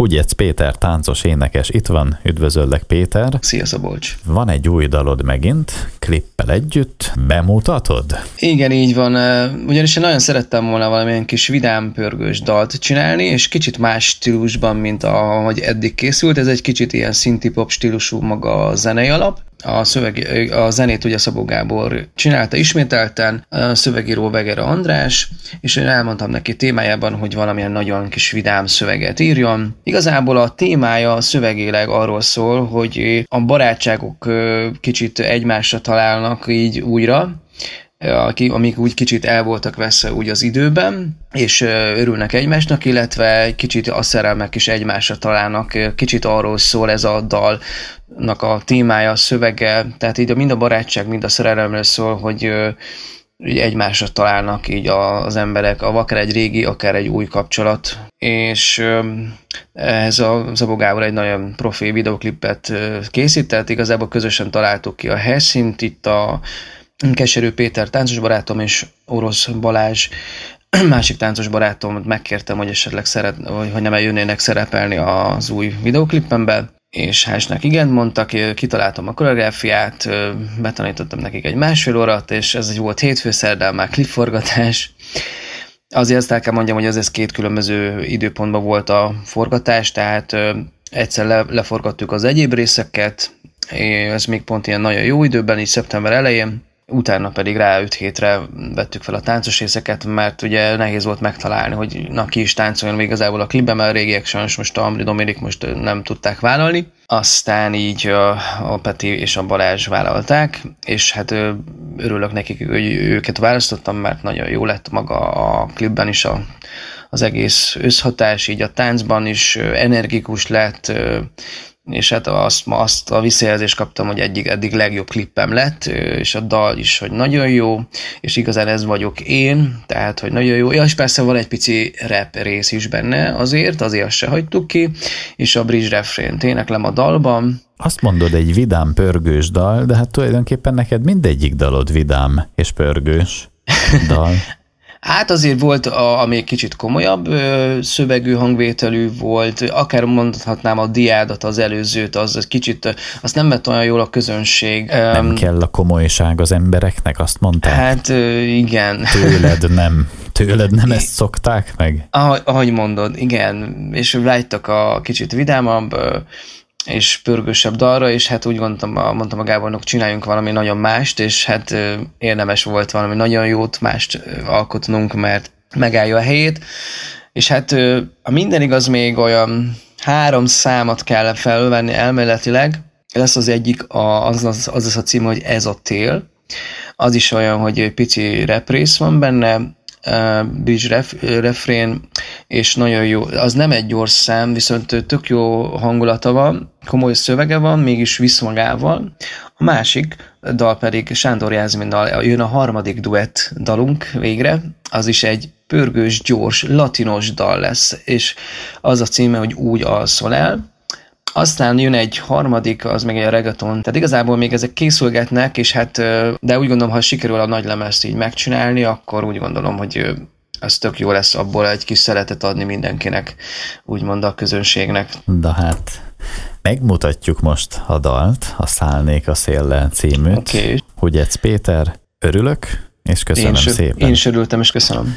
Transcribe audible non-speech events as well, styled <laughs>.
Ugyec Péter, táncos énekes, itt van, üdvözöllek Péter. Szia Szabolcs! Van egy új dalod megint, klippel együtt, bemutatod? Igen, így van, ugyanis én nagyon szerettem volna valamilyen kis vidám pörgős dalt csinálni, és kicsit más stílusban, mint ahogy eddig készült, ez egy kicsit ilyen szinti pop stílusú maga a zenei alap, a, szöveg, a zenét ugye Szabó Gábor csinálta ismételten, a szövegíró Vegera András, és én elmondtam neki témájában, hogy valamilyen nagyon kis vidám szöveget írjon. Igazából a témája szövegéleg arról szól, hogy a barátságok kicsit egymásra találnak így újra, amik úgy kicsit el voltak veszve úgy az időben, és örülnek egymásnak, illetve kicsit a szerelmek is egymásra találnak. Kicsit arról szól ez a dalnak a témája, a szövege, tehát így mind a barátság, mind a szerelemről szól, hogy így egymásra találnak így az emberek, akár egy régi, akár egy új kapcsolat. És ehhez a Zabó Gábor egy nagyon profi videoklipet készített, igazából közösen találtuk ki a helyszínt, itt a Keserű Péter táncos barátom és Orosz Balázs <clears throat> másik táncos barátom megkértem, hogy esetleg szeret, vagy hogy nem eljönnének szerepelni az új videoklipembe, és hásnak igen mondtak, kitaláltam a koreográfiát, betanítottam nekik egy másfél órát, és ez egy volt hétfő szerdán már klipforgatás. Azért azt el kell mondjam, hogy az ez két különböző időpontban volt a forgatás, tehát egyszer le, leforgattuk az egyéb részeket, ez még pont ilyen nagyon jó időben, így szeptember elején, utána pedig rá öt hétre vettük fel a táncos részeket, mert ugye nehéz volt megtalálni, hogy na ki is táncoljon még igazából a klipben, mert a régiek sajnos most a Amri Dominik most nem tudták vállalni. Aztán így a, a Peti és a Balázs vállalták, és hát örülök nekik, hogy őket választottam, mert nagyon jó lett maga a klipben is a, az egész összhatás, így a táncban is energikus lett, és hát azt, azt a visszajelzést kaptam, hogy egyik eddig legjobb klippem lett, és a dal is, hogy nagyon jó, és igazán ez vagyok én, tehát, hogy nagyon jó. Ja, és persze van egy pici rap rész is benne azért, azért azt se hagytuk ki, és a bridge refrén éneklem a dalban, azt mondod, egy vidám, pörgős dal, de hát tulajdonképpen neked mindegyik dalod vidám és pörgős dal. <laughs> Hát azért volt, a, ami egy kicsit komolyabb ö, szövegű hangvételű volt, akár mondhatnám a diádat, az előzőt, az, az kicsit, azt nem vett olyan jól a közönség. Nem um, kell a komolyság az embereknek, azt mondták? Hát ö, igen. Tőled nem. Tőled nem ezt szokták meg? Ahogy, ahogy mondod, igen. És rájtok a kicsit vidámabb, és pörgősebb dalra, és hát úgy gondoltam, mondtam a Gábornak, csináljunk valami nagyon mást, és hát érdemes volt valami nagyon jót mást alkotnunk, mert megállja a helyét, és hát a minden igaz még olyan három számot kell felvenni elméletileg, lesz az egyik, a, az, az, az az a cím, hogy ez a tél, az is olyan, hogy pici représz van benne, bridge ref, refrén, és nagyon jó. Az nem egy gyors szám, viszont tök jó hangulata van, komoly szövege van, mégis visz magával. A másik dal pedig Sándor Jászminnal jön a harmadik duett dalunk végre, az is egy pörgős, gyors, latinos dal lesz, és az a címe, hogy Úgy alszol el, aztán jön egy harmadik, az meg egy reggaeton. Tehát igazából még ezek készülgetnek, és hát, de úgy gondolom, ha sikerül a nagy lemezt így megcsinálni, akkor úgy gondolom, hogy ez tök jó lesz abból egy kis szeretet adni mindenkinek, úgymond a közönségnek. De hát megmutatjuk most a dalt, a Szállnék a széllel címűt. Okay. Hogy Péter, örülök, és köszönöm én szépen. Én is örültem, és köszönöm.